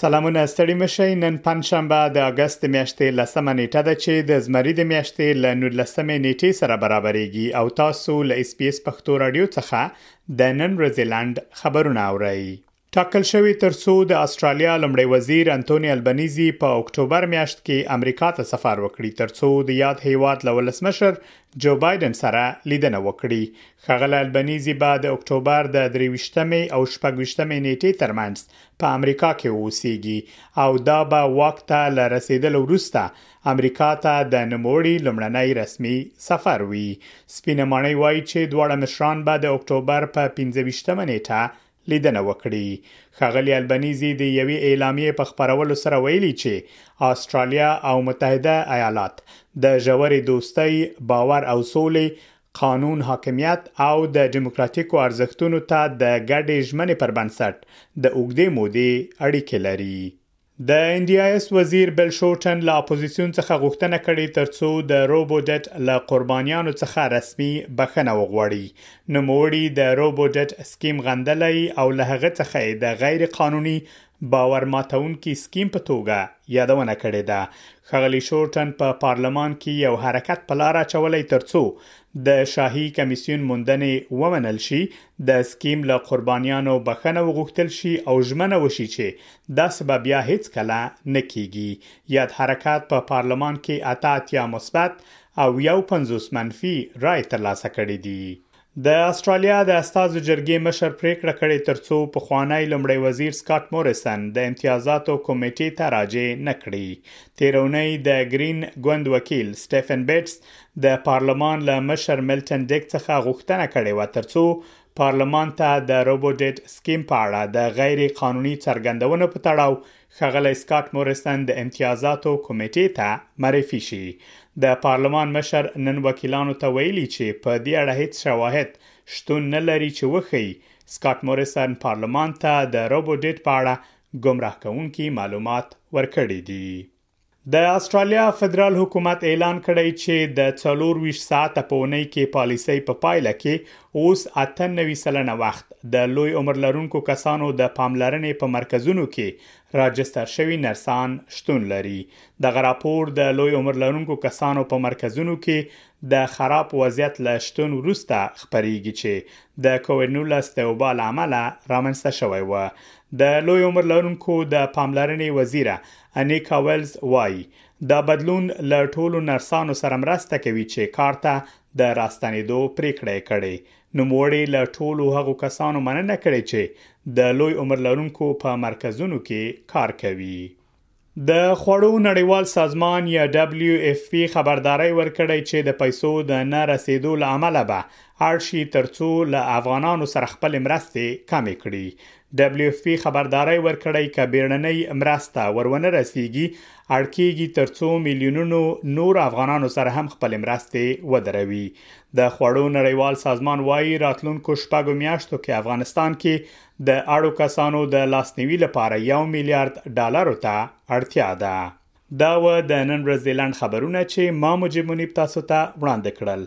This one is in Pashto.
سلامونه ستړي مه شئ نن پنجشنبه د اګست د میاشتې لسمه نیټه ده چې د زمري د میاشتې له نولسمې نیټې سره برابرېږي او تاسو له اس پی اس پښتو رادیو څخه د نن ورځې لنډ خبرونه اورئ ټاکل شوې ترڅو د استرالیا لمړی وزیر انټونی البنیزي په اکتوبر میاشت کې امریکا ته سفر وکړي ترڅو د یاد هیواد له ولسمشر جو بایدن سره لیدنه وکړي خغل البنیزي به د اکتوبر د 23مې او 24مې نیټې ترمنځ په امریکا کې اوسېږي او دا به واک ته له رسېدلو وروسته امریکا ته د نوموړي لومړنی رسمي سفر وي. سپینه ماڼۍ وایي چې دواړه مشران به د اکټوبر په پنځه ویشت مه نېټه لیدنه وکړي. ښاغلي البنیزي د یوې اعلامیې په خپرولو سره ویلي چې اسټرالیا او متحده ایالات د ژورې دوستۍ، باور او سولې قانون حاکمیت او د ډیموکراتیکو ارزښتونو ته د ګډې ژمنې پر بنسټ د اوږدې مودې اړیکې لري. د این ډي آی اس وزیر بل شورټن له اپوزیسیون څخه غوښتنه کړې ترڅو د روبو ډټ له قربانیانو څخه رسمي بښنه وغواړي. نوموړي د روبو ډټ سکیم غندلی او له هغه څخه یې د غیر قانوني باور ماتونکي سکیم په توګه یادونه کړې ده خغلی شورټن په پارلمان کې یو حرکت په لار اچولی ترڅو د شاهي کمیسیون موندنې ومنل شي د سکیم له قربانیانو بخنه وغوښتل شي او ژمنه وشي چې داسې به بیا هیڅ کله نه کیږي یاد حرکت په پارلمان کې اته اتیا مثبت او یو پنځوس منفي رای ترلاسه کړې دي د استرالیا د استازو جرګې مشر پریکړه کړې ترڅو پخوانی لمړی وزیر سکاټ موریسن د امتیازاتو کمیټې ته راجع نه کړي تیرونی د ګرین ګوند وکیل سټیفن بیټس د پارلمان له مشر ملټن ډیک څخه غوښتنه کړې و ترڅو پارلمان ته د روبوډیټ سکیم په اړه د غیر قانوني څرګندونو په تړاو ښاغلی سکاټ مورسن د امتیازاتو کمیټې ته معرفي شي. د پارلمان مشر نن وکیلانو ته ویلي چې په دې اړه هیڅ شواهد شتون نه لري چې وښيي سکاټ مورسن پارلمان ته د روبو ډیټ په اړه ګمراه کوونکي معلومات ورکړي دي. د استرالیا فدرال حکومت اعلان کړی چې د 24 ساعته په اونۍ کې پالیسۍ په پایله کې اوس 98 سلنه وخت د لوی عمر لرونکو کسانو د پاملرنې په مرکزونو کې راجستر شوی نرسان شتون لري د غراپور د لوی عمر لرونکو کسانو په مرکزونو کې د خراب وضعیت له شتون وروسته خبرېږي چې د کووډ 19 د وبا لامل رامنځته شوی و د لوی عمر لرونکو د پاملرنې وزیره انیکا ویلز وايي، دا بدلون له ټولو نرسانو سره مرسته کوي چې کار ته د راستنېدو پرېکړه یې کړې. نوموړې له ټولو هغو کسانو مننه کړې چې د لوی عمر لرونکو په مرکزونو کې کار کوي. د خوړو نړیوال سازمان یا ډبلیو ایف پي خبرداری ورکړی چې د پیسو د نه رسېدو له امله به اړ شي ترڅو له افغانانو سره خپلې مرستې کمې کړي. ډبلیو ایف پي خبرداری ورکړی که بیړنۍ مرسته ور ونه رسیږي اړ کیږي ترڅو میلیونونو نور افغانانو سره هم خپل مرستې ودروي د خوړو نړیوال سازمان وایي راتلونکو شپږو میاشتو کې افغانستان کې د اړو کسانو د لاسنیوي لپاره یو میلیارد ډالرو ته اړتیا ده دا و د نن ورځې لنډ خبرونه چې ما مجیب منیب تاسو ته وړاندې کړل